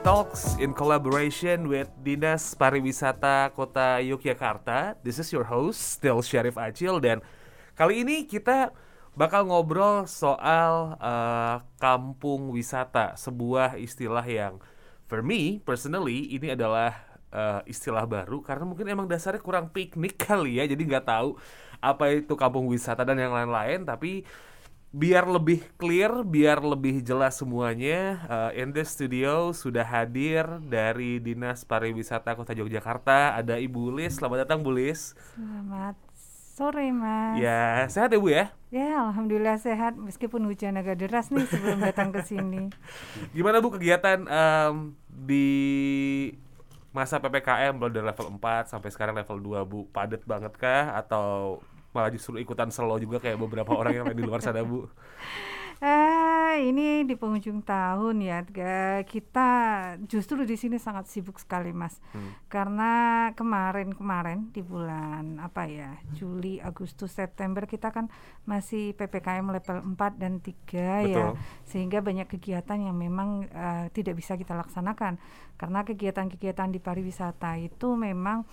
Talks in collaboration with Dinas Pariwisata Kota Yogyakarta. This is your host, still Syarif Acil dan kali ini kita bakal ngobrol soal uh, kampung wisata, sebuah istilah yang for me personally ini adalah uh, istilah baru karena mungkin emang dasarnya kurang piknik kali ya, jadi nggak tahu apa itu kampung wisata dan yang lain-lain, tapi biar lebih clear, biar lebih jelas semuanya, uh, in the studio sudah hadir dari Dinas Pariwisata Kota Yogyakarta ada Ibu Lis. Selamat datang Bu Lis. Selamat sore Mas. Ya, sehat ya Bu ya? Ya, alhamdulillah sehat meskipun hujan agak deras nih sebelum datang ke sini. Gimana Bu kegiatan um, di masa PPKM mulai dari level 4 sampai sekarang level 2 Bu? Padat banget kah atau malah justru ikutan slow juga kayak beberapa orang yang di luar sana bu. Eh, ini di penghujung tahun ya kita justru di sini sangat sibuk sekali mas. Hmm. karena kemarin-kemarin di bulan apa ya Juli Agustus September kita kan masih ppkm level 4 dan 3 ya. Sehingga banyak kegiatan yang memang uh, tidak bisa kita laksanakan. Karena kegiatan-kegiatan di pariwisata itu memang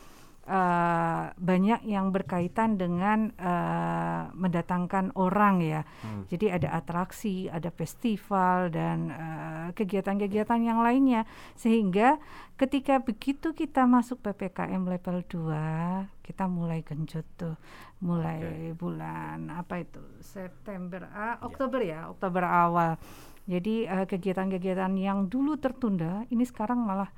uh, banyak yang berkaitan dengan uh, mendatangkan orang ya. Hmm. Jadi ada atraksi, ada festival dan uh, kegiatan-kegiatan yang lainnya sehingga ketika begitu kita masuk PPKM level 2, kita mulai genjot tuh. Mulai okay. bulan apa itu? September, ah, Oktober ya, Oktober awal. Jadi kegiatan-kegiatan uh, yang dulu tertunda ini sekarang malah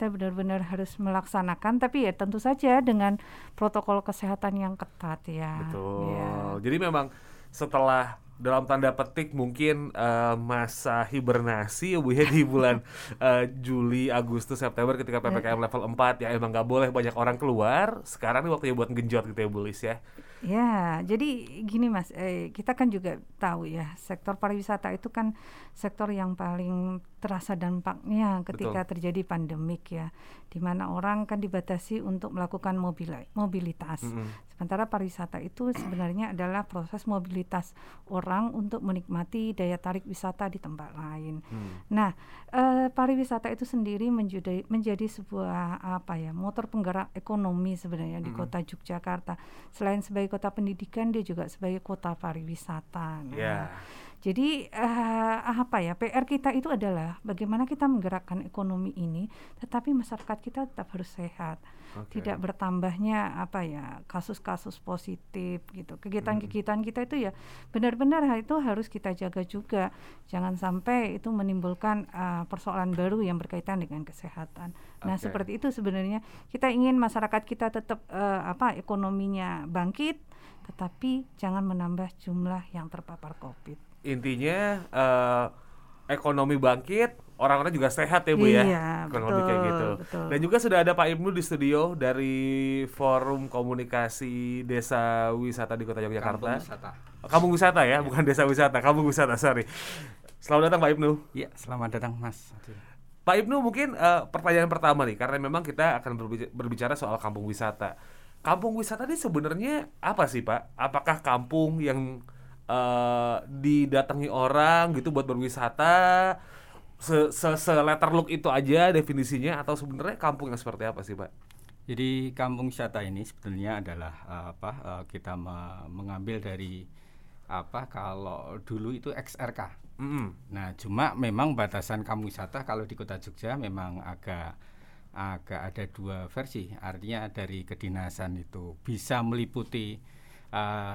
kita benar-benar harus melaksanakan tapi ya tentu saja dengan protokol kesehatan yang ketat ya. Betul. Ya. Jadi memang setelah dalam tanda petik mungkin uh, masa hibernasi ya Bu ya di bulan uh, Juli, Agustus, September ketika PPKM level 4 ya emang nggak boleh banyak orang keluar. Sekarang ini waktunya buat genjot gitu ya Bu Lis ya. Ya, jadi gini Mas, eh, kita kan juga tahu ya, sektor pariwisata itu kan sektor yang paling terasa dampaknya ketika Betul. terjadi pandemik ya, di mana orang kan dibatasi untuk melakukan mobilitas. Mm -hmm. Sementara pariwisata itu sebenarnya adalah proses mobilitas orang untuk menikmati daya tarik wisata di tempat lain. Mm. Nah, eh, pariwisata itu sendiri menjadi menjadi sebuah apa ya motor penggerak ekonomi sebenarnya mm -hmm. di kota Yogyakarta. Selain sebagai kota pendidikan dia juga sebagai kota pariwisata. Nah, yeah. Jadi uh, apa ya PR kita itu adalah bagaimana kita menggerakkan ekonomi ini, tetapi masyarakat kita tetap harus sehat, okay. tidak bertambahnya apa ya kasus-kasus positif gitu. Kegiatan-kegiatan kita itu ya benar-benar itu harus kita jaga juga, jangan sampai itu menimbulkan uh, persoalan baru yang berkaitan dengan kesehatan. Nah okay. seperti itu sebenarnya kita ingin masyarakat kita tetap uh, apa ekonominya bangkit, tetapi jangan menambah jumlah yang terpapar COVID intinya uh, ekonomi bangkit, orang-orang juga sehat ya Bu ya? iya, ya. Kurang lebih kayak gitu. Betul. Dan juga sudah ada Pak Ibnu di studio dari Forum Komunikasi Desa Wisata di Kota Yogyakarta. Kampung Wisata. Kampung Wisata ya, bukan Desa Wisata, Kampung Wisata, sorry. Selamat datang Pak Ibnu. Iya, selamat datang Mas. Pak Ibnu mungkin uh, pertanyaan pertama nih karena memang kita akan berbicara soal kampung wisata. Kampung wisata ini sebenarnya apa sih Pak? Apakah kampung yang uh, didatangi orang gitu buat berwisata se, se, se letter look itu aja definisinya atau sebenarnya kampung yang seperti apa sih pak? Jadi kampung wisata ini sebenarnya adalah uh, apa uh, kita me mengambil dari apa kalau dulu itu XRK. Mm -hmm. Nah cuma memang batasan kampung wisata kalau di kota Jogja memang agak agak ada dua versi. Artinya dari kedinasan itu bisa meliputi uh,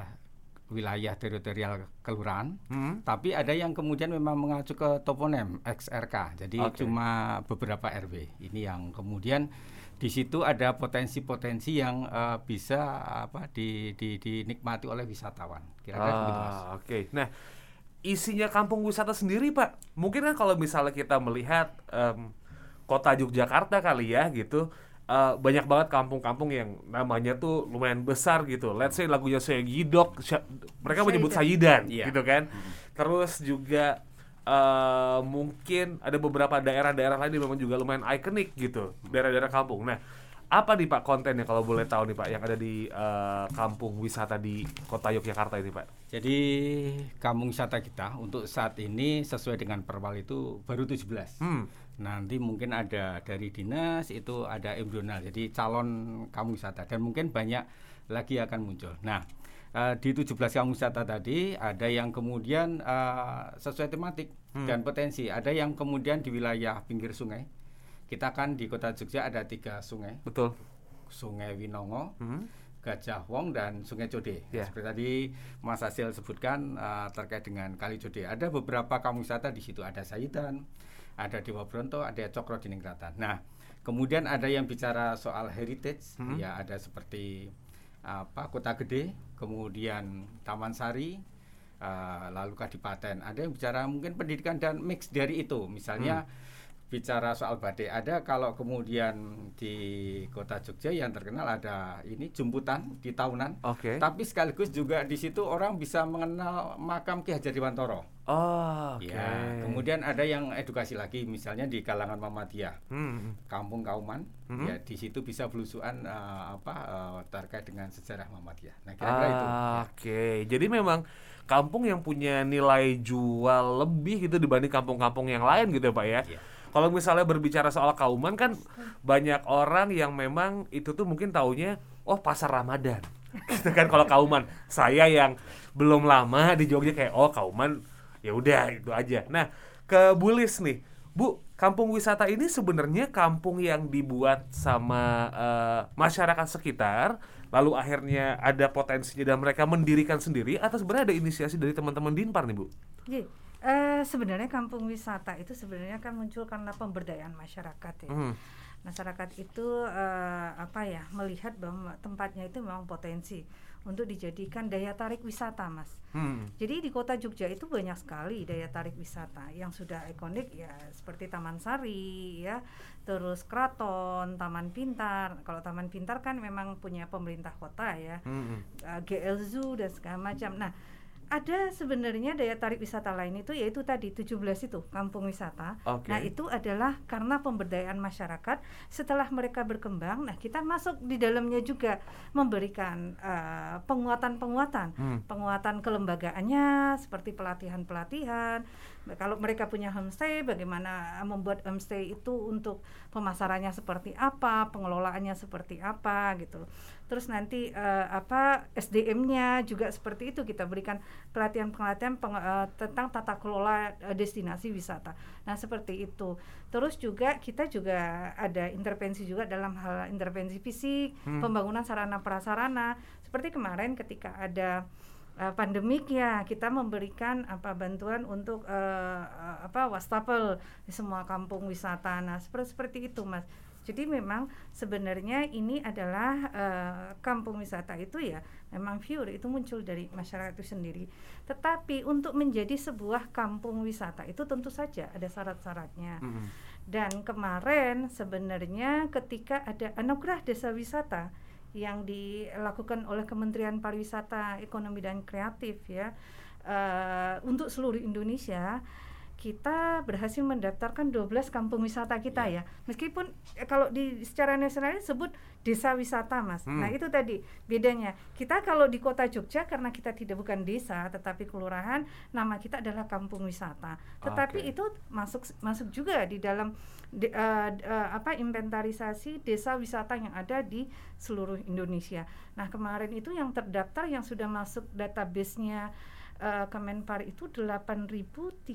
wilayah teritorial kelurahan, hmm. tapi ada yang kemudian memang mengacu ke toponim XRK, jadi okay. cuma beberapa RW. Ini yang kemudian di situ ada potensi-potensi yang uh, bisa apa di, di, dinikmati oleh wisatawan. Kira-kira ah, begitu Oke. Okay. Nah, isinya kampung wisata sendiri, Pak. Mungkin kan kalau misalnya kita melihat um, kota Yogyakarta kali ya gitu uh, banyak banget kampung-kampung yang namanya tuh lumayan besar gitu. Let's say lagunya saya Gidok, mereka menyebut Sayidan yeah. gitu kan. Hmm. Terus juga uh, mungkin ada beberapa daerah-daerah lain yang memang juga lumayan ikonik gitu, daerah-daerah kampung. Nah, Apa nih Pak kontennya kalau boleh tahu nih Pak yang ada di uh, kampung wisata di Kota Yogyakarta ini Pak? Jadi kampung wisata kita untuk saat ini sesuai dengan perwal itu baru 17. Hmm. Nanti mungkin ada dari dinas itu ada embryonal jadi calon kampung wisata dan mungkin banyak lagi akan muncul. Nah, uh, di 17 kampung wisata tadi ada yang kemudian uh, sesuai tematik hmm. dan potensi, ada yang kemudian di wilayah pinggir sungai kita kan di kota Jogja ada tiga sungai. Betul. Sungai Winongo, hmm. Gajah Wong dan Sungai Code. Yeah. Seperti tadi Mas Hasil sebutkan uh, terkait dengan Kali Code. Ada beberapa kampung wisata di situ. Ada Saitan, ada Dewa Bronto, ada Cokro Diningkratan. Nah, kemudian ada yang bicara soal heritage, hmm. ya ada seperti apa Kota Gede, kemudian Taman Sari, uh, lalu Kadipaten. Ada yang bicara mungkin pendidikan dan mix dari itu. Misalnya hmm bicara soal badai ada kalau kemudian di kota Jogja yang terkenal ada ini jemputan di tahunan okay. tapi sekaligus juga di situ orang bisa mengenal makam Ki Hajar Dewantoro oh okay. ya kemudian ada yang edukasi lagi misalnya di kalangan Muhammadiyah hmm. Kampung Kauman hmm. ya di situ bisa belusuan uh, apa uh, terkait dengan sejarah Muhammadiyah nah kira-kira ah, itu ya. oke okay. jadi memang kampung yang punya nilai jual lebih gitu dibanding kampung-kampung yang lain gitu ya Pak ya. Yeah kalau misalnya berbicara soal kauman kan banyak orang yang memang itu tuh mungkin taunya oh pasar Ramadan. gitu kan kalau kauman. Saya yang belum lama di Jogja kayak oh kauman ya udah itu aja. Nah, ke Bulis nih. Bu, kampung wisata ini sebenarnya kampung yang dibuat sama uh, masyarakat sekitar lalu akhirnya ada potensinya dan mereka mendirikan sendiri atau sebenarnya ada inisiasi dari teman-teman Dinpar nih Bu? Iya. Uh, sebenarnya kampung wisata itu sebenarnya kan muncul karena pemberdayaan masyarakat ya. Mm. Masyarakat itu uh, apa ya melihat bahwa tempatnya itu memang potensi untuk dijadikan daya tarik wisata, mas. Hmm. Jadi di kota Jogja itu banyak sekali daya tarik wisata yang sudah ikonik ya seperti Taman Sari, ya, terus Kraton, Taman Pintar. Kalau Taman Pintar kan memang punya pemerintah kota ya, hmm. uh, GL Zoo dan segala macam. Nah ada sebenarnya daya tarik wisata lain itu yaitu tadi 17 itu kampung wisata. Okay. Nah, itu adalah karena pemberdayaan masyarakat setelah mereka berkembang, nah kita masuk di dalamnya juga memberikan uh, penguatan-penguatan, hmm. penguatan kelembagaannya seperti pelatihan-pelatihan. Kalau mereka punya homestay bagaimana membuat homestay itu untuk pemasarannya seperti apa, pengelolaannya seperti apa gitu terus nanti uh, apa SDM-nya juga seperti itu kita berikan pelatihan-pelatihan uh, tentang tata kelola uh, destinasi wisata. Nah, seperti itu. Terus juga kita juga ada intervensi juga dalam hal intervensi fisik, hmm. pembangunan sarana prasarana. Seperti kemarin ketika ada uh, pandemik ya kita memberikan apa bantuan untuk uh, apa wastafel di semua kampung wisata. Nah, seperti seperti itu, Mas. Jadi memang sebenarnya ini adalah uh, kampung wisata itu ya memang pure itu muncul dari masyarakat itu sendiri. Tetapi untuk menjadi sebuah kampung wisata itu tentu saja ada syarat-syaratnya. Mm -hmm. Dan kemarin sebenarnya ketika ada anugerah desa wisata yang dilakukan oleh Kementerian Pariwisata, Ekonomi dan Kreatif ya uh, untuk seluruh Indonesia kita berhasil mendaftarkan 12 kampung wisata kita yeah. ya. Meskipun eh, kalau di secara nasional disebut desa wisata, Mas. Hmm. Nah, itu tadi bedanya. Kita kalau di Kota Jogja karena kita tidak bukan desa tetapi kelurahan, nama kita adalah kampung wisata. Tetapi okay. itu masuk masuk juga di dalam di, uh, uh, apa inventarisasi desa wisata yang ada di seluruh Indonesia. Nah, kemarin itu yang terdaftar yang sudah masuk database-nya uh, Kemenpar itu 8.300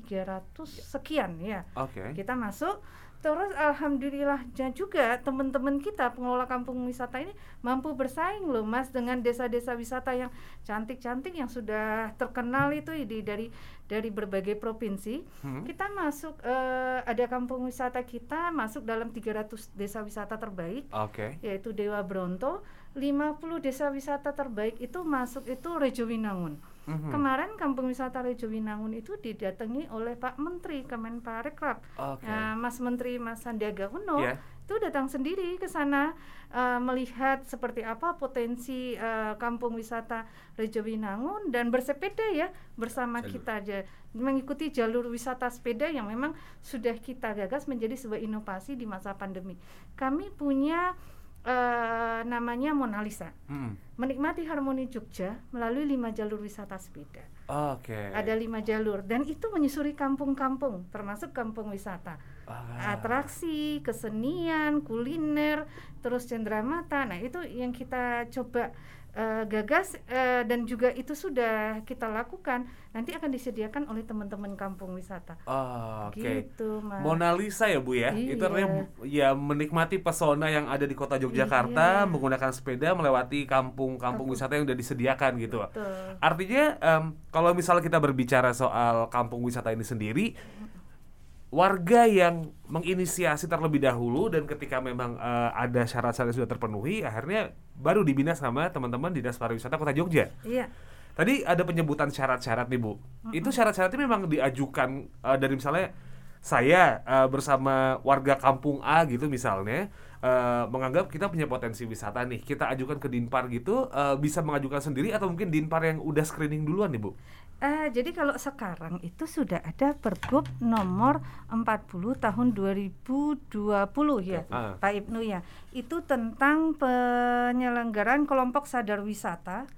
sekian ya. Okay. Kita masuk terus alhamdulillahnya juga teman-teman kita pengelola kampung wisata ini mampu bersaing loh Mas dengan desa-desa wisata yang cantik-cantik yang sudah terkenal itu di dari dari berbagai provinsi. Hmm. Kita masuk uh, ada kampung wisata kita masuk dalam 300 desa wisata terbaik. Okay. Yaitu Dewa Bronto, 50 desa wisata terbaik itu masuk itu Rejo Winangun. Mm-hmm. Kemarin Kampung Wisata Rejo Winangun itu didatangi oleh Pak Menteri Kemenparekraf, okay. uh, Mas Menteri Mas Sandiaga Uno. Yeah. Itu datang sendiri ke sana uh, melihat seperti apa potensi uh, Kampung Wisata Rejo Winangun dan bersepeda ya bersama jalur. kita aja mengikuti jalur wisata sepeda yang memang sudah kita gagas menjadi sebuah inovasi di masa pandemi. Kami punya uh, namanya Mona Lisa. Hmm. Menikmati harmoni Jogja melalui lima jalur wisata sepeda. Oke. Okay. Ada lima jalur dan itu menyusuri kampung-kampung, termasuk kampung wisata. Ah. Atraksi, kesenian, kuliner, terus cendramata. Nah itu yang kita coba uh, gagas uh, dan juga itu sudah kita lakukan nanti akan disediakan oleh teman-teman kampung wisata. Oh, Oke. Okay. Gitu, Mona Lisa ya bu ya. Iya. Itu artinya ya menikmati pesona yang ada di kota Yogyakarta iya. menggunakan sepeda melewati kampung-kampung wisata yang sudah disediakan gitu. Betul. Artinya um, kalau misalnya kita berbicara soal kampung wisata ini sendiri warga yang menginisiasi terlebih dahulu dan ketika memang uh, ada syarat-syarat sudah terpenuhi akhirnya baru dibina sama teman-teman dinas pariwisata kota Jogja. Iya. Tadi ada penyebutan syarat-syarat nih bu. Mm-hmm. Itu syarat-syaratnya memang diajukan uh, dari misalnya saya uh, bersama warga kampung A gitu misalnya uh, menganggap kita punya potensi wisata nih kita ajukan ke Dinpar gitu uh, bisa mengajukan sendiri atau mungkin Dinpar yang udah screening duluan nih bu? Uh, jadi kalau sekarang itu sudah ada Pergub nomor 40 tahun 2020 ya, uh. Pak Ibnu ya. Itu tentang penyelenggaraan kelompok sadar wisata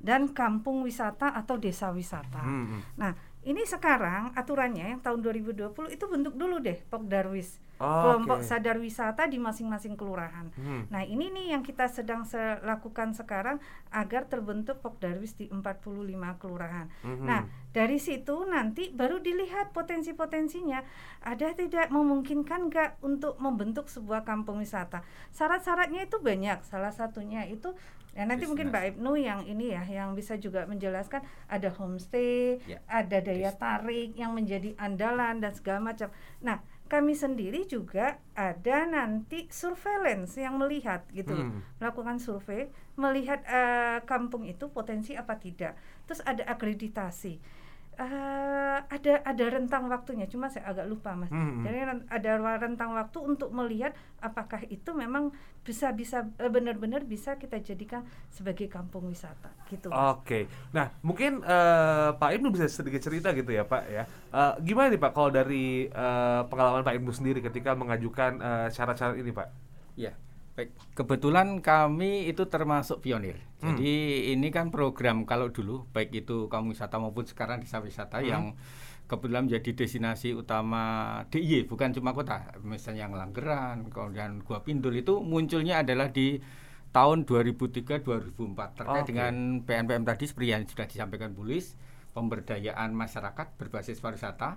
dan kampung wisata atau desa wisata. Hmm. hmm. Nah, ini sekarang aturannya yang tahun 2020 itu bentuk dulu deh Pokdarwis. Oh, kelompok okay. sadar wisata di masing-masing kelurahan. Hmm. Nah, ini nih yang kita sedang se lakukan sekarang agar terbentuk Pokdarwis di 45 kelurahan. Hmm. Nah, dari situ nanti baru dilihat potensi-potensinya ada tidak memungkinkan nggak untuk membentuk sebuah kampung wisata. Syarat-syaratnya itu banyak. Salah satunya itu Ya nanti Business. mungkin Mbak Ibnu yang ini ya yang bisa juga menjelaskan ada homestay, yeah. ada daya tarik yang menjadi andalan dan segala macam. Nah, kami sendiri juga ada nanti surveillance yang melihat gitu, hmm. melakukan survei, melihat uh, kampung itu potensi apa tidak. Terus ada akreditasi uh, ada ada rentang waktunya cuma saya agak lupa mas. Hmm. jadi ada rentang waktu untuk melihat apakah itu memang bisa bisa uh, benar-benar bisa kita jadikan sebagai kampung wisata gitu oke. Okay. nah mungkin uh, Pak Ibnu bisa sedikit cerita gitu ya Pak ya. Uh, gimana nih Pak kalau dari uh, pengalaman Pak Ibnu sendiri ketika mengajukan syarat-syarat uh, ini Pak? Ya Baik, kebetulan kami itu termasuk pionir. Hmm. Jadi ini kan program kalau dulu baik itu kamu wisata maupun sekarang desa wisata hmm. yang kebetulan menjadi destinasi utama DIY bukan cuma kota. Misalnya yang Langgeran, kemudian Gua Pindul itu munculnya adalah di tahun 2003 2004 terkait okay. dengan PNPM tadi seperti yang sudah disampaikan Bulis, pemberdayaan masyarakat berbasis pariwisata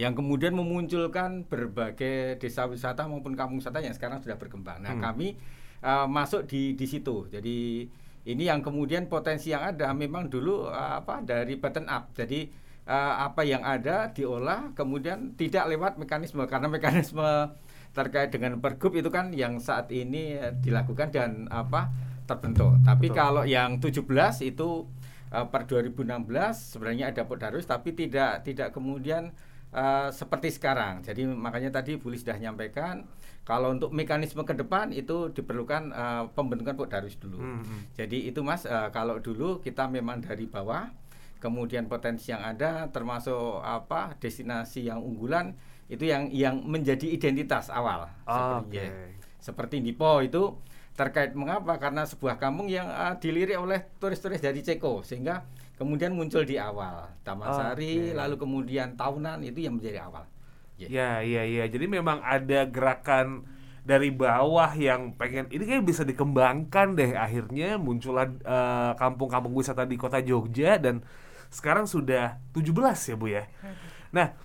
yang kemudian memunculkan berbagai desa wisata maupun kampung wisata yang sekarang sudah berkembang. Nah, hmm. kami uh, masuk di di situ. Jadi ini yang kemudian potensi yang ada memang dulu uh, apa dari button up. Jadi uh, apa yang ada diolah kemudian tidak lewat mekanisme karena mekanisme terkait dengan pergub itu kan yang saat ini dilakukan dan apa terbentuk. Tapi Betul. kalau yang 17 itu uh, per 2016 sebenarnya ada Podarus tapi tidak tidak kemudian Uh, seperti sekarang. Jadi makanya tadi Bu sudah menyampaikan kalau untuk mekanisme ke depan itu diperlukan uh, pembentukan Darus dulu. Hmm, hmm. Jadi itu Mas uh, kalau dulu kita memang dari bawah kemudian potensi yang ada termasuk apa destinasi yang unggulan itu yang yang menjadi identitas awal oh, seperti okay. ya, seperti Dipo itu terkait mengapa karena sebuah kampung yang uh, dilirik oleh turis-turis dari Ceko sehingga kemudian muncul di awal Taman oh, Sari, okay. lalu kemudian tahunan itu yang menjadi awal. Yeah. Ya, iya, iya. Jadi memang ada gerakan dari bawah yang pengen ini kayak bisa dikembangkan deh akhirnya muncullah uh, kampung-kampung wisata di kota Jogja dan sekarang sudah 17 ya Bu ya. Nah,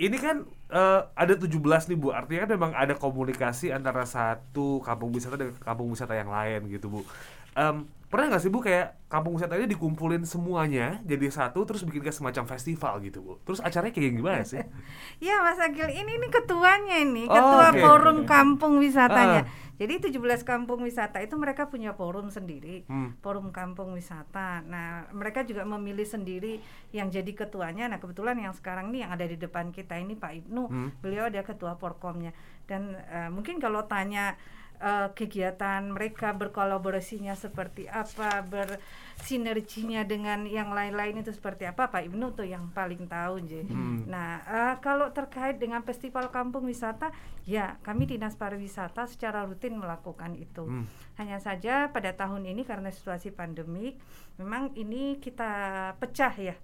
ini kan uh, ada 17 nih Bu. Artinya kan memang ada komunikasi antara satu kampung wisata dengan kampung wisata yang lain gitu Bu. Um, pernah nggak sih bu kayak kampung wisata ini dikumpulin semuanya jadi satu terus bikin kayak semacam festival gitu bu terus acaranya kayak gimana sih ya mas Agil ini ini ketuanya ini oh, ketua okay. forum kampung wisatanya uh. Jadi 17 kampung wisata itu mereka punya forum sendiri, hmm. forum kampung wisata. Nah, mereka juga memilih sendiri yang jadi ketuanya. Nah, kebetulan yang sekarang ini yang ada di depan kita ini Pak Ibnu, hmm. beliau ada ketua porkomnya. dan uh, mungkin kalau tanya uh, kegiatan mereka berkolaborasinya seperti apa, bersinerginya dengan yang lain-lain itu seperti apa, Pak Ibnu tuh yang paling tahu, J. Hmm. Nah, uh, kalau terkait dengan festival kampung wisata, ya kami dinas pariwisata secara rutin melakukan itu. Hmm. Hanya saja pada tahun ini karena situasi pandemik, memang ini kita pecah ya.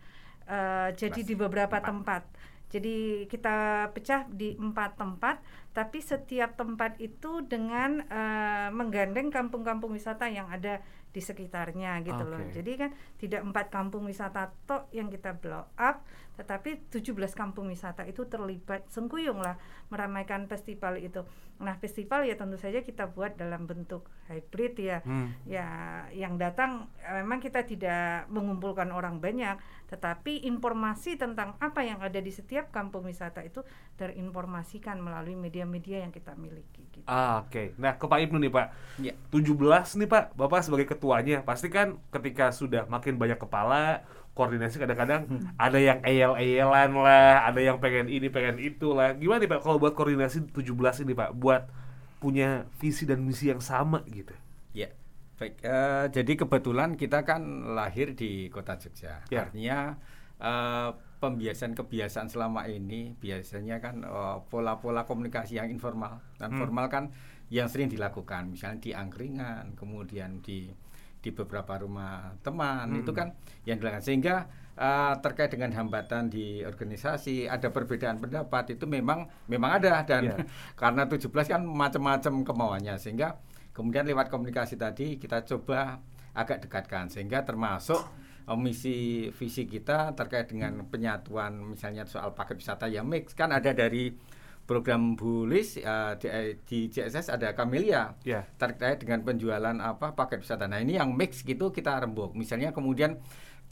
Uh, jadi di beberapa tempat. Jadi kita pecah di empat tempat, tapi setiap tempat itu dengan uh, menggandeng kampung-kampung wisata yang ada di sekitarnya gitu okay. loh. Jadi kan tidak empat kampung wisata tok yang kita blow up, tetapi 17 kampung wisata itu terlibat sengkuyung lah meramaikan festival itu. Nah, festival ya tentu saja kita buat dalam bentuk hybrid ya. Hmm. Ya, yang datang eh, memang kita tidak mengumpulkan orang banyak, tetapi informasi tentang apa yang ada di setiap kampung wisata itu terinformasikan melalui media-media yang kita miliki gitu. Ah, oke. Okay. Nah, ke Pak Ibnu nih, Pak. Ya. 17 nih, Pak. Bapak sebagai ketuanya, pasti kan ketika sudah makin banyak kepala koordinasi kadang-kadang hmm. ada yang eyel-eyelan lah, ada yang pengen ini, pengen itu lah. Gimana nih Pak kalau buat koordinasi 17 ini Pak buat punya visi dan misi yang sama gitu? Ya. Baik, uh, jadi kebetulan kita kan lahir di Kota Jogja. Ya. Artinya uh, pembiasaan-kebiasaan selama ini biasanya kan pola pola-pola komunikasi yang informal dan hmm. formal kan yang sering dilakukan misalnya di angkringan kemudian di di beberapa rumah teman hmm. itu kan yang dilakukan. Sehingga uh, terkait dengan hambatan di organisasi ada perbedaan pendapat itu memang memang ada. Dan yeah. karena 17 kan macam-macam kemauannya. Sehingga kemudian lewat komunikasi tadi kita coba agak dekatkan. Sehingga termasuk uh, misi visi kita terkait dengan penyatuan misalnya soal paket wisata yang mix kan ada dari program Bulis uh, di, di JSS ada Camelia yeah. terkait dengan penjualan apa paket wisata. Nah ini yang mix gitu kita rembuk. Misalnya kemudian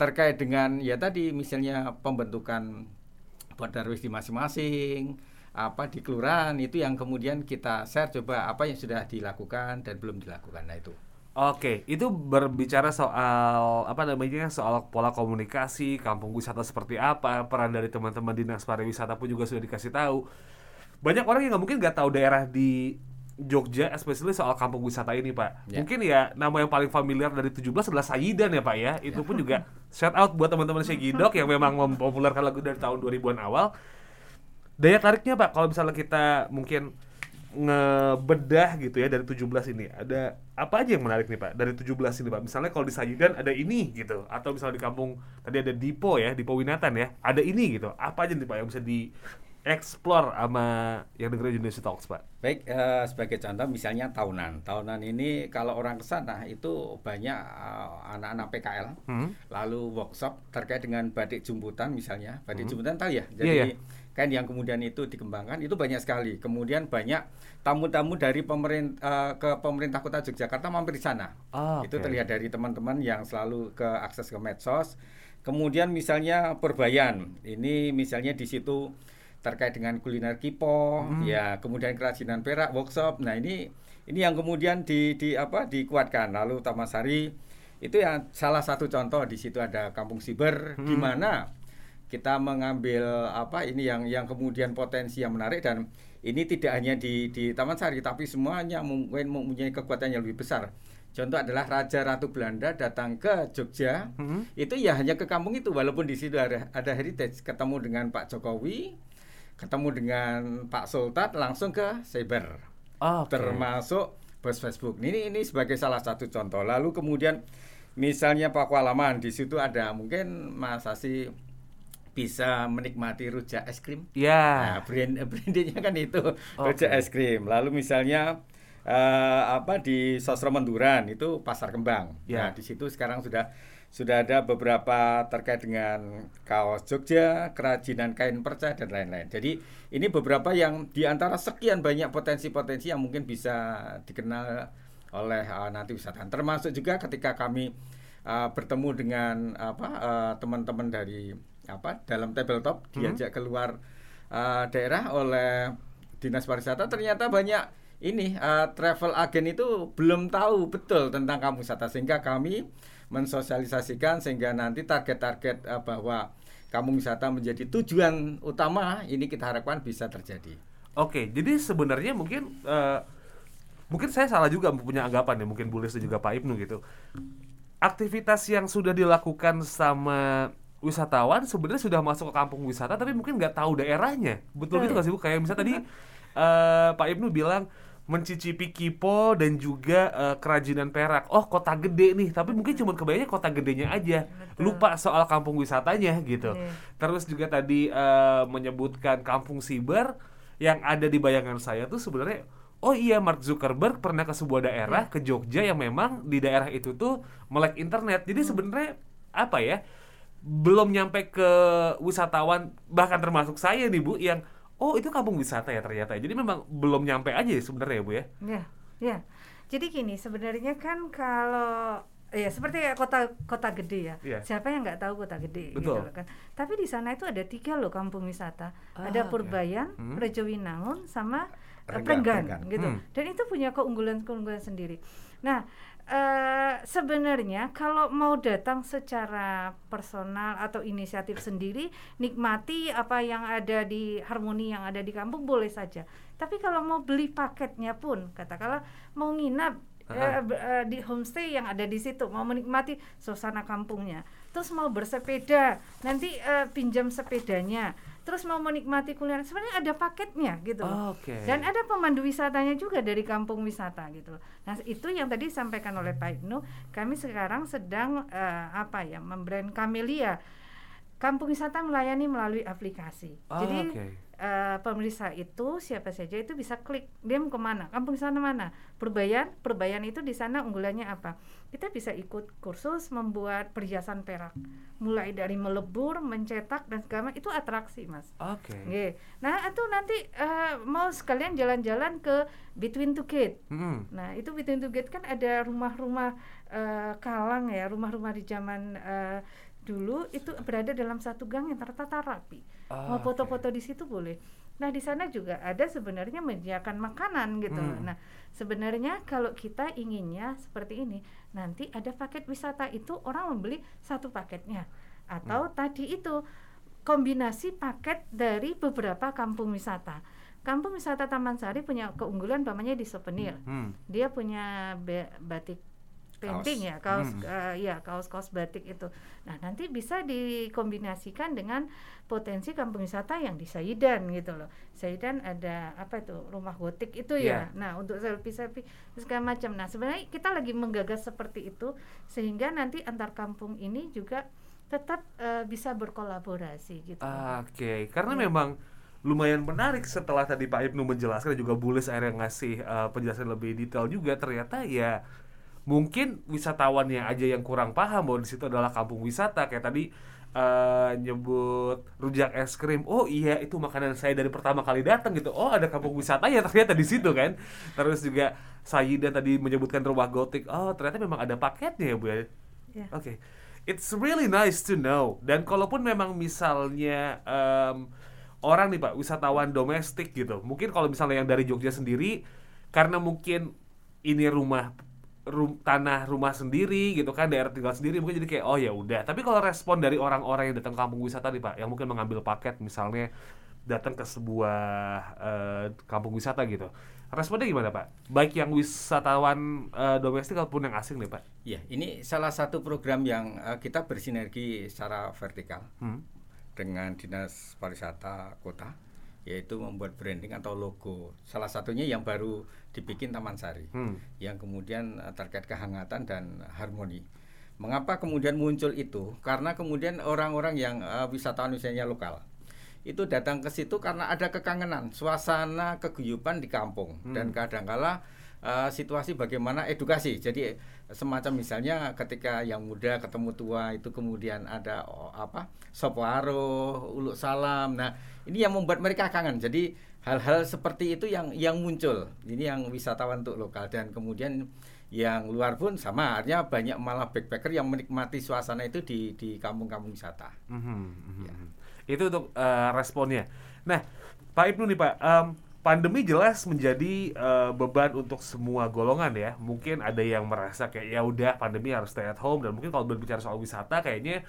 terkait dengan ya tadi misalnya pembentukan darwis di masing-masing apa di kelurahan itu yang kemudian kita share coba apa yang sudah dilakukan dan belum dilakukan. Nah itu. Oke, itu berbicara soal apa namanya soal pola komunikasi, kampung wisata seperti apa, peran dari teman-teman dinas pariwisata pun juga sudah dikasih tahu banyak orang yang nggak mungkin nggak tahu daerah di Jogja, especially soal kampung wisata ini, Pak. Yeah. Mungkin ya nama yang paling familiar dari 17 adalah Sayidan ya, Pak ya. Itu yeah. pun juga shout out buat teman-teman Segidok yang memang mempopulerkan lagu dari tahun 2000-an awal. Daya tariknya, Pak, kalau misalnya kita mungkin ngebedah gitu ya dari 17 ini ada apa aja yang menarik nih Pak dari 17 ini Pak misalnya kalau di Sayidan ada ini gitu atau misalnya di kampung tadi ada Dipo ya Dipo Winatan ya ada ini gitu apa aja nih Pak yang bisa di explore sama yang dengerin Indonesia Talks Pak? Baik, uh, sebagai contoh misalnya tahunan. Tahunan ini kalau orang ke sana itu banyak uh, anak-anak PKL, hmm. lalu workshop terkait dengan batik jumputan misalnya. Batik hmm. jumputan tahu ya? Jadi yeah, yeah. kan yang kemudian itu dikembangkan itu banyak sekali. Kemudian banyak tamu-tamu dari pemerintah uh, ke pemerintah Kota Yogyakarta mampir di sana. Oh, itu terlihat dari teman-teman yang selalu ke akses ke medsos. Kemudian misalnya perbayan. Ini misalnya di situ terkait dengan kuliner kipo, hmm. ya kemudian kerajinan perak, workshop. Nah ini ini yang kemudian di, di apa dikuatkan. Lalu Tamasari itu yang salah satu contoh di situ ada kampung siber hmm. di mana kita mengambil apa ini yang yang kemudian potensi yang menarik dan ini tidak hanya di di Taman Sari tapi semuanya mungkin mempunyai kekuatan yang lebih besar. Contoh adalah Raja Ratu Belanda datang ke Jogja, hmm. itu ya hanya ke kampung itu walaupun di situ ada ada heritage ketemu dengan Pak Jokowi, ketemu dengan Pak Sultan langsung ke cyber oh, okay. termasuk bos Facebook ini ini sebagai salah satu contoh lalu kemudian misalnya Pak Kualaman di situ ada mungkin Mas Asi bisa menikmati rujak es krim. Ya. Yeah. Nah, brand brandingnya kan itu okay. rujak es krim. Lalu misalnya uh, apa di Sosro Menduran itu pasar kembang. Yeah. Nah, di situ sekarang sudah sudah ada beberapa terkait dengan kaos Jogja, kerajinan kain perca dan lain-lain. Jadi ini beberapa yang di antara sekian banyak potensi-potensi yang mungkin bisa dikenal oleh uh, nanti wisatawan. Termasuk juga ketika kami uh, bertemu dengan apa uh, teman-teman dari apa dalam tabletop hmm. diajak keluar uh, daerah oleh dinas pariwisata ternyata banyak ini uh, travel agen itu belum tahu betul tentang kampung wisata sehingga kami mensosialisasikan sehingga nanti target-target uh, bahwa kampung wisata menjadi tujuan utama ini kita harapkan bisa terjadi. Oke, jadi sebenarnya mungkin uh, mungkin saya salah juga punya anggapan ya, mungkin Bulis dan juga Pak Ibnu gitu. Aktivitas yang sudah dilakukan sama wisatawan sebenarnya sudah masuk ke kampung wisata tapi mungkin nggak tahu daerahnya. Betul gitu nggak sih Bu? Kayak misalnya tadi uh, Pak Ibnu bilang mencicipi kipo dan juga uh, kerajinan perak. Oh, kota gede nih, tapi mungkin cuma kebayangnya kota gedenya aja. Betul. Lupa soal kampung wisatanya gitu. Yeah. Terus juga tadi uh, menyebutkan kampung siber yang ada di bayangan saya tuh sebenarnya oh iya Mark Zuckerberg pernah ke sebuah daerah yeah. ke Jogja yang memang di daerah itu tuh melek internet. Jadi hmm. sebenarnya apa ya? Belum nyampe ke wisatawan bahkan termasuk saya nih Bu yang oh itu kampung wisata ya ternyata jadi memang belum nyampe aja ya sebenarnya ya bu ya ya ya jadi gini sebenarnya kan kalau ya seperti ya kota kota gede ya. Yeah. Siapa yang nggak tahu kota gede gitu Betul. gitu kan. Tapi di sana itu ada tiga loh kampung wisata. Ah, ada Purbayan, okay. hmm. Rejowinangun sama Prenggan, gitu. Hmm. Dan itu punya keunggulan-keunggulan sendiri. Nah, Uh, sebenarnya kalau mau datang secara personal atau inisiatif sendiri nikmati apa yang ada di harmoni yang ada di kampung boleh saja. Tapi kalau mau beli paketnya pun katakanlah mau nginap uh, uh, uh, di homestay yang ada di situ mau menikmati suasana kampungnya. Terus mau bersepeda nanti uh, pinjam sepedanya terus mau menikmati kuliner. Sebenarnya ada paketnya gitu oh, okay. dan ada pemandu wisatanya juga dari kampung wisata gitu nah itu yang tadi disampaikan oleh Pak Ibnu kami sekarang sedang uh, apa ya membrand Camelia. Kampung wisata melayani melalui aplikasi. Oh, jadi okay uh, pemeriksa itu siapa saja itu bisa klik. Dia mau ke mana? Kampung sana mana? Perbayan? Perbayan itu di sana unggulannya apa? Kita bisa ikut kursus membuat perhiasan perak. Mulai dari melebur mencetak dan segala itu atraksi mas. Oke. Okay. nah itu nanti uh, mau sekalian jalan-jalan ke Between Two Gate. Mm. nah itu Between Two Gate kan ada rumah-rumah uh, kalang ya rumah-rumah di zaman uh, dulu itu berada dalam satu gang yang tertata rapi. Oh, Mau foto-foto okay. di situ boleh. Nah, di sana juga ada sebenarnya menyediakan makanan gitu. Hmm. Nah, sebenarnya kalau kita inginnya seperti ini, nanti ada paket wisata itu orang membeli satu paketnya atau hmm. tadi itu kombinasi paket dari beberapa kampung wisata. Kampung wisata Taman Sari punya keunggulan namanya di souvenir. Hmm. Dia punya batik painting kaos. ya kaos hmm. uh, ya kaos kaos batik itu nah nanti bisa dikombinasikan dengan potensi kampung wisata yang di Saidan gitu loh Saidan ada apa itu rumah gotik itu yeah. ya nah untuk selfie selfie segala macam nah sebenarnya kita lagi menggagas seperti itu sehingga nanti antar kampung ini juga tetap uh, bisa berkolaborasi gitu oke okay. karena ya. memang lumayan menarik setelah tadi Pak Ibnu menjelaskan juga Bulis akhirnya ngasih uh, penjelasan lebih detail juga ternyata ya mungkin wisatawannya aja yang kurang paham bahwa di situ adalah kampung wisata. Kayak tadi uh, nyebut rujak es krim. Oh iya itu makanan saya dari pertama kali datang gitu. Oh ada kampung wisata ya ternyata di situ kan? Terus juga Sayida tadi menyebutkan rumah gotik. Oh ternyata memang ada paketnya ya bu ya? Yeah. oke. Okay. it's really nice to know. Dan kalaupun memang misalnya um, orang nih pak wisatawan domestik gitu. Mungkin kalau misalnya yang dari Jogja sendiri karena mungkin ini rumah rum, tanah rumah sendiri gitu kan daerah tinggal sendiri mungkin jadi kayak oh ya udah. Tapi kalau respon dari orang-orang yang datang kampung wisata nih pak yang mungkin mengambil paket misalnya datang ke sebuah uh, kampung wisata gitu responnya gimana pak? Baik yang wisatawan uh, domestik ataupun yang asing nih pak? Ya ini salah satu program yang uh, kita bersinergi secara vertikal hmm. dengan dinas pariwisata kota yaitu membuat branding atau logo. Salah satunya yang baru dibikin Taman Sari, hmm. yang kemudian uh, terkait kehangatan dan harmoni. Mengapa kemudian muncul itu? Karena kemudian orang-orang yang uh, wisatawan misalnya lokal itu datang ke situ karena ada kekangenan, suasana keguyupan di kampung hmm. dan kadangkala uh, situasi bagaimana edukasi. Jadi semacam misalnya ketika yang muda ketemu tua itu kemudian ada oh, apa sopwaro, uluk salam. Nah ini yang membuat mereka kangen. Jadi hal-hal seperti itu yang yang muncul. Ini yang wisatawan untuk lokal dan kemudian yang luar pun sama artinya banyak malah backpacker yang menikmati suasana itu di di kampung-kampung wisata. Mm -hmm, ya. Itu untuk uh, responnya. Nah, Pak Ibnu nih Pak, um, pandemi jelas menjadi uh, beban untuk semua golongan ya. Mungkin ada yang merasa kayak ya udah pandemi harus stay at home dan mungkin kalau berbicara soal wisata kayaknya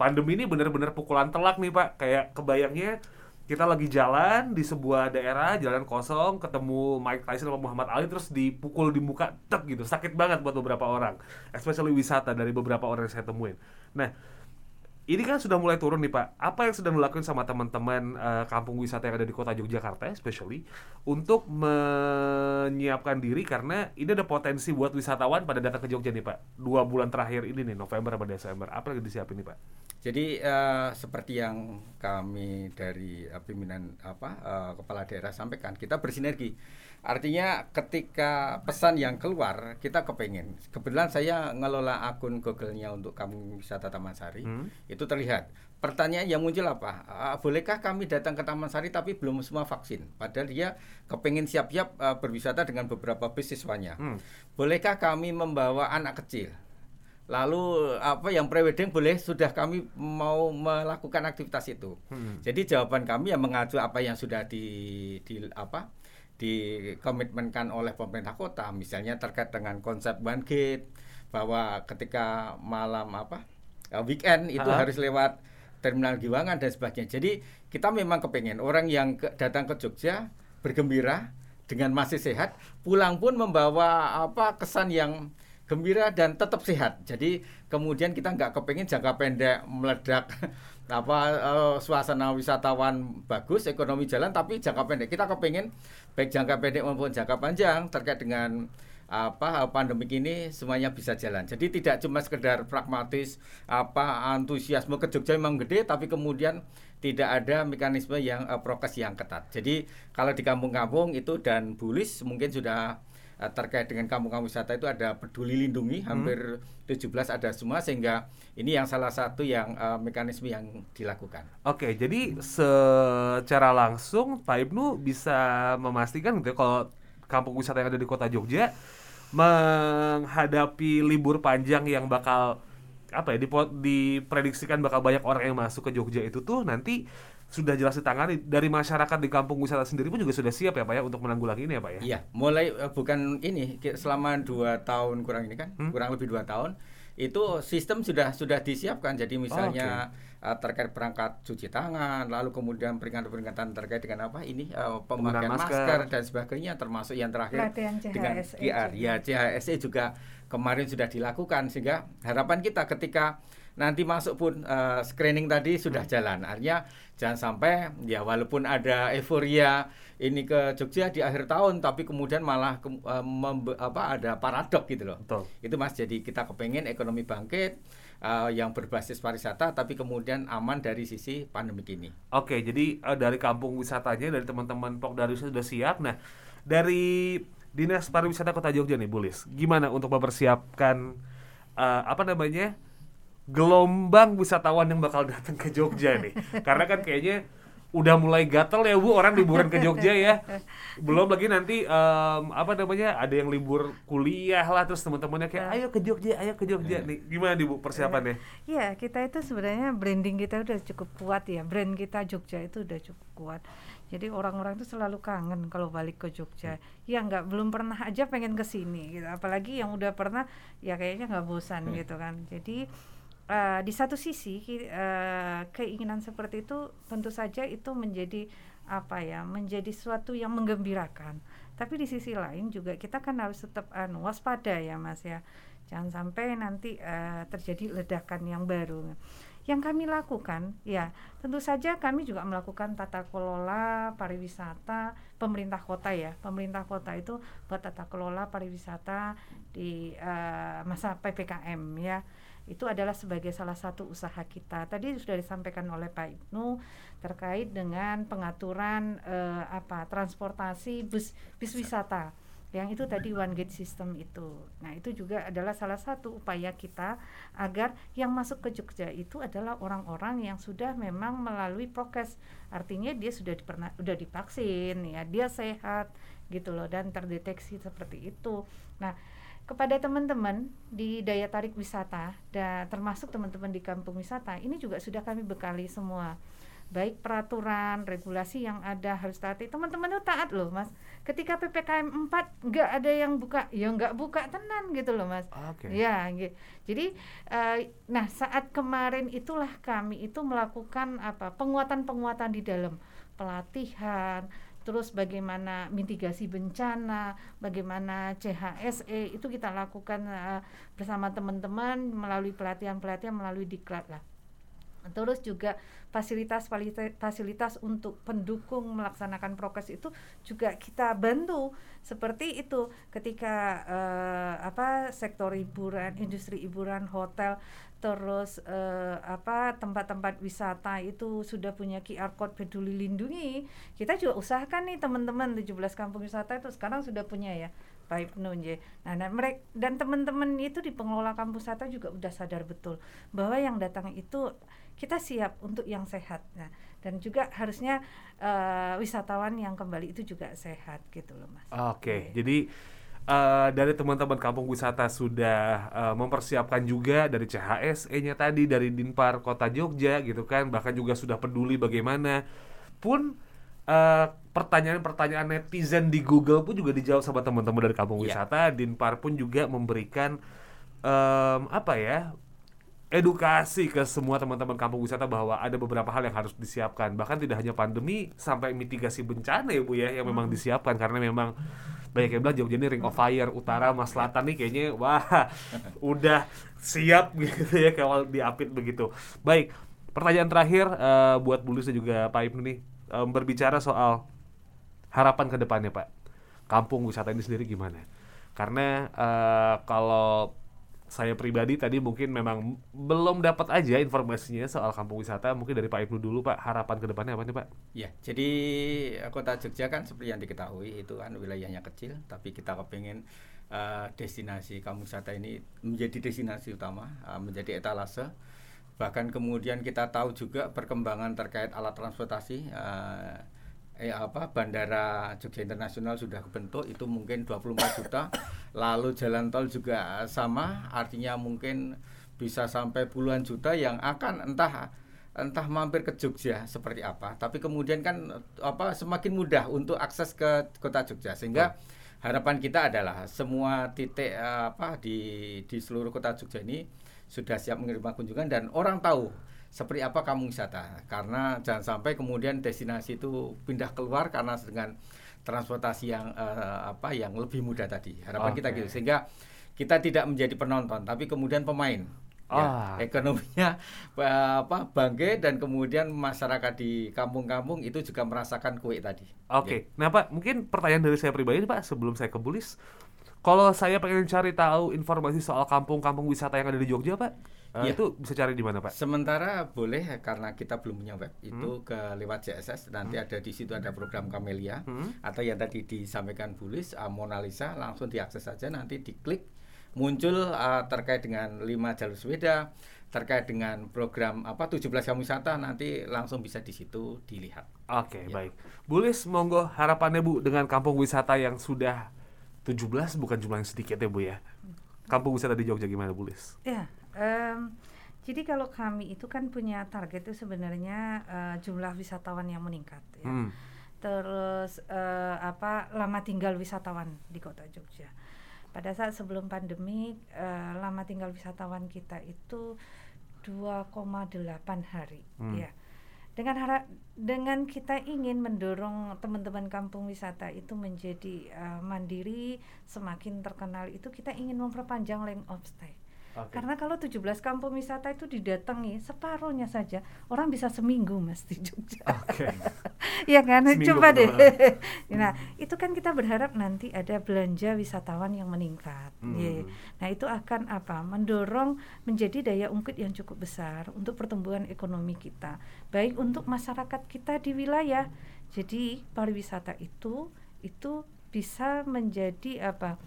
pandemi ini benar-benar pukulan telak nih Pak. Kayak kebayangnya kita lagi jalan di sebuah daerah jalan kosong ketemu Mike Tyson sama Muhammad Ali terus dipukul di muka tek gitu. Sakit banget buat beberapa orang especially wisata dari beberapa orang yang saya temuin. Nah ini kan sudah mulai turun nih Pak. Apa yang sedang dilakukan sama teman-teman uh, kampung wisata yang ada di kota Yogyakarta, especially untuk menyiapkan diri karena ini ada potensi buat wisatawan pada datang ke Jogja nih Pak. Dua bulan terakhir ini nih November atau Desember. Apa yang disiapin nih Pak? Jadi uh, seperti yang kami dari uh, pimpinan apa uh, kepala daerah sampaikan, kita bersinergi Artinya ketika pesan yang keluar kita kepengen. Kebetulan saya ngelola akun Google-nya untuk kamu wisata Taman Sari. Hmm. Itu terlihat. Pertanyaan yang muncul apa? Uh, bolehkah kami datang ke Taman Sari tapi belum semua vaksin? Padahal dia kepengen siap-siap uh, berwisata dengan beberapa bis siswanya. Hmm. Bolehkah kami membawa anak kecil? Lalu apa yang prewedding boleh sudah kami mau melakukan aktivitas itu. Hmm. Jadi jawaban kami yang mengacu apa yang sudah di, di apa dikomitmenkan oleh pemerintah kota misalnya terkait dengan konsep one gate bahwa ketika malam apa weekend itu ha? harus lewat terminal Giwangan dan sebagainya jadi kita memang kepengen orang yang ke, datang ke Jogja bergembira dengan masih sehat pulang pun membawa apa kesan yang gembira dan tetap sehat. Jadi kemudian kita nggak kepengen jangka pendek meledak apa uh, suasana wisatawan bagus, ekonomi jalan, tapi jangka pendek kita kepengen baik jangka pendek maupun jangka panjang terkait dengan apa pandemi ini semuanya bisa jalan. Jadi tidak cuma sekedar pragmatis apa antusiasme ke Jogja memang gede tapi kemudian tidak ada mekanisme yang uh, prokes yang ketat. Jadi kalau di kampung-kampung itu dan Bulis mungkin sudah uh, terkait dengan kampung-kampung wisata itu ada peduli lindungi hmm. hampir 17 ada semua sehingga ini yang salah satu yang uh, mekanisme yang dilakukan. Oke, jadi secara langsung Pak Ibnu bisa memastikan gitu ya kalau kampung wisata yang ada di kota Jogja menghadapi libur panjang yang bakal apa ya diprediksikan bakal banyak orang yang masuk ke Jogja itu tuh nanti sudah jelas ditangani dari masyarakat di kampung wisata sendiri pun juga sudah siap ya pak ya untuk menanggulangi ini ya pak ya iya mulai uh, bukan ini selama dua tahun kurang ini kan hmm? kurang lebih dua tahun itu sistem sudah sudah disiapkan jadi misalnya oh, okay. Uh, terkait perangkat cuci tangan lalu kemudian peringatan-peringatan terkait dengan apa ini uh, pemakaian masker. masker dan sebagainya termasuk yang terakhir dengan QR ya CHSE juga kemarin sudah dilakukan sehingga harapan kita ketika nanti masuk pun uh, screening tadi sudah hmm. jalan. Artinya jangan sampai ya walaupun ada euforia ini ke Jogja di akhir tahun tapi kemudian malah ke, uh, membe, apa ada paradok gitu loh. Betul. Itu Mas jadi kita kepengen ekonomi bangkit uh, yang berbasis pariwisata tapi kemudian aman dari sisi pandemi ini. Oke, jadi uh, dari kampung wisatanya dari teman-teman Pokdari sudah siap. Nah, dari Dinas Pariwisata Kota Jogja nih, Bulis. Gimana untuk mempersiapkan uh, apa namanya? gelombang wisatawan yang bakal datang ke Jogja nih. Karena kan kayaknya udah mulai gatel ya Bu orang liburan ke Jogja ya. Belum lagi nanti um, apa namanya ada yang libur kuliah lah terus teman-temannya kayak ayo ke Jogja, ayo ke Jogja nih. Gimana nih Bu persiapannya? Iya, kita itu sebenarnya branding kita udah cukup kuat ya. Brand kita Jogja itu udah cukup kuat. Jadi orang-orang itu selalu kangen kalau balik ke Jogja. Ya nggak belum pernah aja pengen ke sini gitu. Apalagi yang udah pernah ya kayaknya nggak bosan gitu kan. Jadi uh, di satu sisi uh, keinginan seperti itu tentu saja itu menjadi apa ya menjadi suatu yang menggembirakan. Tapi di sisi lain juga kita kan harus tetap uh, waspada ya mas ya. Jangan sampai nanti uh, terjadi ledakan yang baru. Yang kami lakukan ya tentu saja kami juga melakukan tata kelola pariwisata pemerintah kota ya. Pemerintah kota itu buat tata kelola pariwisata di uh, masa ppkm ya itu adalah sebagai salah satu usaha kita. Tadi sudah disampaikan oleh Pak Ibnu terkait dengan pengaturan eh, apa transportasi bus bis wisata yang itu tadi one gate system itu. Nah, itu juga adalah salah satu upaya kita agar yang masuk ke Jogja itu adalah orang-orang yang sudah memang melalui prokes. Artinya dia sudah dipernah sudah divaksin ya, dia sehat gitu loh dan terdeteksi seperti itu. Nah, kepada teman-teman di daya tarik wisata dan termasuk teman-teman di kampung wisata ini juga sudah kami bekali semua baik peraturan regulasi yang ada harus taati teman-teman itu taat loh mas ketika ppkm 4 nggak ada yang buka ya nggak buka tenan gitu loh mas okay. ya gitu. jadi uh, nah saat kemarin itulah kami itu melakukan apa penguatan penguatan di dalam pelatihan, terus bagaimana mitigasi bencana, bagaimana CHSE itu kita lakukan uh, bersama teman-teman melalui pelatihan-pelatihan melalui diklat lah. Terus juga fasilitas fasilitas untuk pendukung melaksanakan prokes itu juga kita bantu seperti itu ketika uh, apa sektor hiburan, industri hiburan, hotel terus uh, apa tempat-tempat wisata itu sudah punya QR code peduli lindungi. Kita juga usahakan nih teman-teman 17 kampung wisata itu sekarang sudah punya ya Pak Ibnu nah, nah mereka dan teman-teman itu di pengelola kampung wisata juga udah sadar betul bahwa yang datang itu kita siap untuk yang sehat. Nah dan juga harusnya uh, wisatawan yang kembali itu juga sehat gitu loh mas. Oke okay, jadi uh, dari teman-teman kampung wisata sudah uh, mempersiapkan juga dari CHSE-nya tadi dari Dinpar Kota Jogja gitu kan bahkan juga sudah peduli bagaimana pun pertanyaan pertanyaan-pertanyaan netizen di Google pun juga dijawab sama teman-teman dari kampung yeah. wisata Dinpar pun juga memberikan um, apa ya edukasi ke semua teman-teman kampung wisata bahwa ada beberapa hal yang harus disiapkan. Bahkan tidak hanya pandemi sampai mitigasi bencana ya bu ya yang memang hmm. disiapkan. Karena memang banyak yang bilang Jogja ini ring of fire utara mas selatan nih kayaknya wah udah siap gitu ya kalau diapit begitu. Baik pertanyaan terakhir uh, buat Bulus dan juga Pak Ibnu nih um, berbicara soal harapan ke depannya Pak. Kampung wisata ini sendiri gimana? Karena uh, kalau saya pribadi tadi mungkin memang belum dapat aja informasinya soal kampung wisata. Mungkin dari Pak Ibnu dulu Pak, harapan ke depannya apa nih Pak? Ya, jadi kota Jogja kan seperti yang diketahui itu kan wilayahnya kecil, tapi kita kepingin uh, destinasi kampung wisata ini menjadi destinasi utama, uh, menjadi etalase. Bahkan kemudian kita tahu juga perkembangan terkait alat transportasi. Uh, eh apa bandara Jogja Internasional sudah kebentuk itu mungkin 24 juta. Lalu jalan tol juga sama artinya mungkin bisa sampai puluhan juta yang akan entah entah mampir ke Jogja seperti apa. Tapi kemudian kan apa semakin mudah untuk akses ke kota Jogja. Sehingga harapan kita adalah semua titik apa di di seluruh kota Jogja ini sudah siap menerima kunjungan dan orang tahu seperti apa kamu wisata karena jangan sampai kemudian destinasi itu pindah keluar karena dengan transportasi yang uh, apa yang lebih mudah tadi harapan okay. kita gitu sehingga kita tidak menjadi penonton tapi kemudian pemain ya, ah. ya, ekonominya apa bangkit dan kemudian masyarakat di kampung-kampung itu juga merasakan kue tadi. Oke, okay. ya. nah Pak mungkin pertanyaan dari saya pribadi Pak sebelum saya ke Bulis, kalau saya pengen cari tahu informasi soal kampung-kampung wisata yang ada di Jogja Pak, Uh, ya. Itu bisa cari di mana Pak? Sementara boleh karena kita belum punya web itu hmm. ke lewat JSS nanti hmm. ada di situ ada program Camelia hmm. atau yang tadi disampaikan Bulis uh, Mona Lisa langsung diakses saja nanti diklik muncul uh, terkait dengan lima jalur sepeda terkait dengan program apa 17 kamu wisata nanti langsung bisa di situ dilihat. Oke, okay, ya. baik. Bulis monggo harapannya Bu dengan kampung wisata yang sudah 17 bukan jumlah yang sedikit ya Bu ya. Kampung wisata di Jogja gimana Bulis? Ya, Um, jadi kalau kami itu kan punya target itu sebenarnya uh, jumlah wisatawan yang meningkat ya. Hmm. Terus uh, apa lama tinggal wisatawan di Kota Jogja. Pada saat sebelum pandemi uh, lama tinggal wisatawan kita itu 2,8 hari hmm. ya. Dengan harap dengan kita ingin mendorong teman-teman kampung wisata itu menjadi uh, mandiri, semakin terkenal itu kita ingin memperpanjang length of stay. Okay. Karena kalau 17 kampung wisata itu didatangi separuhnya saja orang bisa seminggu mas di Jogja. Okay. ya kan? Seminggu Coba deh. nah, itu kan kita berharap nanti ada belanja wisatawan yang meningkat. Hmm. Yeah. Nah, itu akan apa? Mendorong menjadi daya ungkit yang cukup besar untuk pertumbuhan ekonomi kita. Baik untuk masyarakat kita di wilayah. Jadi, pariwisata itu itu bisa menjadi apa?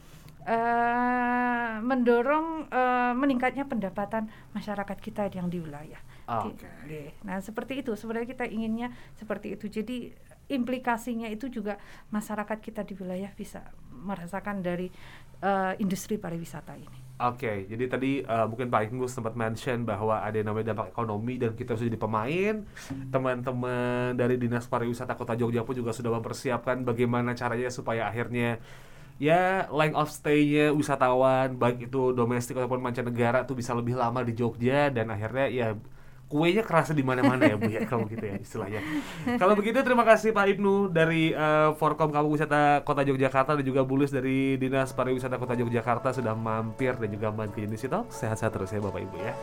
Uh, mendorong uh, meningkatnya pendapatan masyarakat kita yang di wilayah. Okay. Nah seperti itu sebenarnya kita inginnya seperti itu. Jadi implikasinya itu juga masyarakat kita di wilayah bisa merasakan dari uh, industri pariwisata ini. Oke, okay, jadi tadi uh, mungkin Pak Inggus sempat mention bahwa ada yang namanya dampak ekonomi dan kita sudah jadi pemain. Teman-teman dari Dinas Pariwisata Kota Jogja pun juga sudah mempersiapkan bagaimana caranya supaya akhirnya ya length of stay-nya wisatawan baik itu domestik ataupun mancanegara tuh bisa lebih lama di Jogja dan akhirnya ya kuenya kerasa di mana-mana ya Bu ya kalau gitu ya istilahnya. kalau begitu terima kasih Pak Ibnu dari uh, Forkom Kampung Wisata Kota Yogyakarta dan juga Bulus dari Dinas Pariwisata Kota Yogyakarta sudah mampir dan juga main ke Unity Talk. Sehat-sehat terus ya Bapak Ibu ya.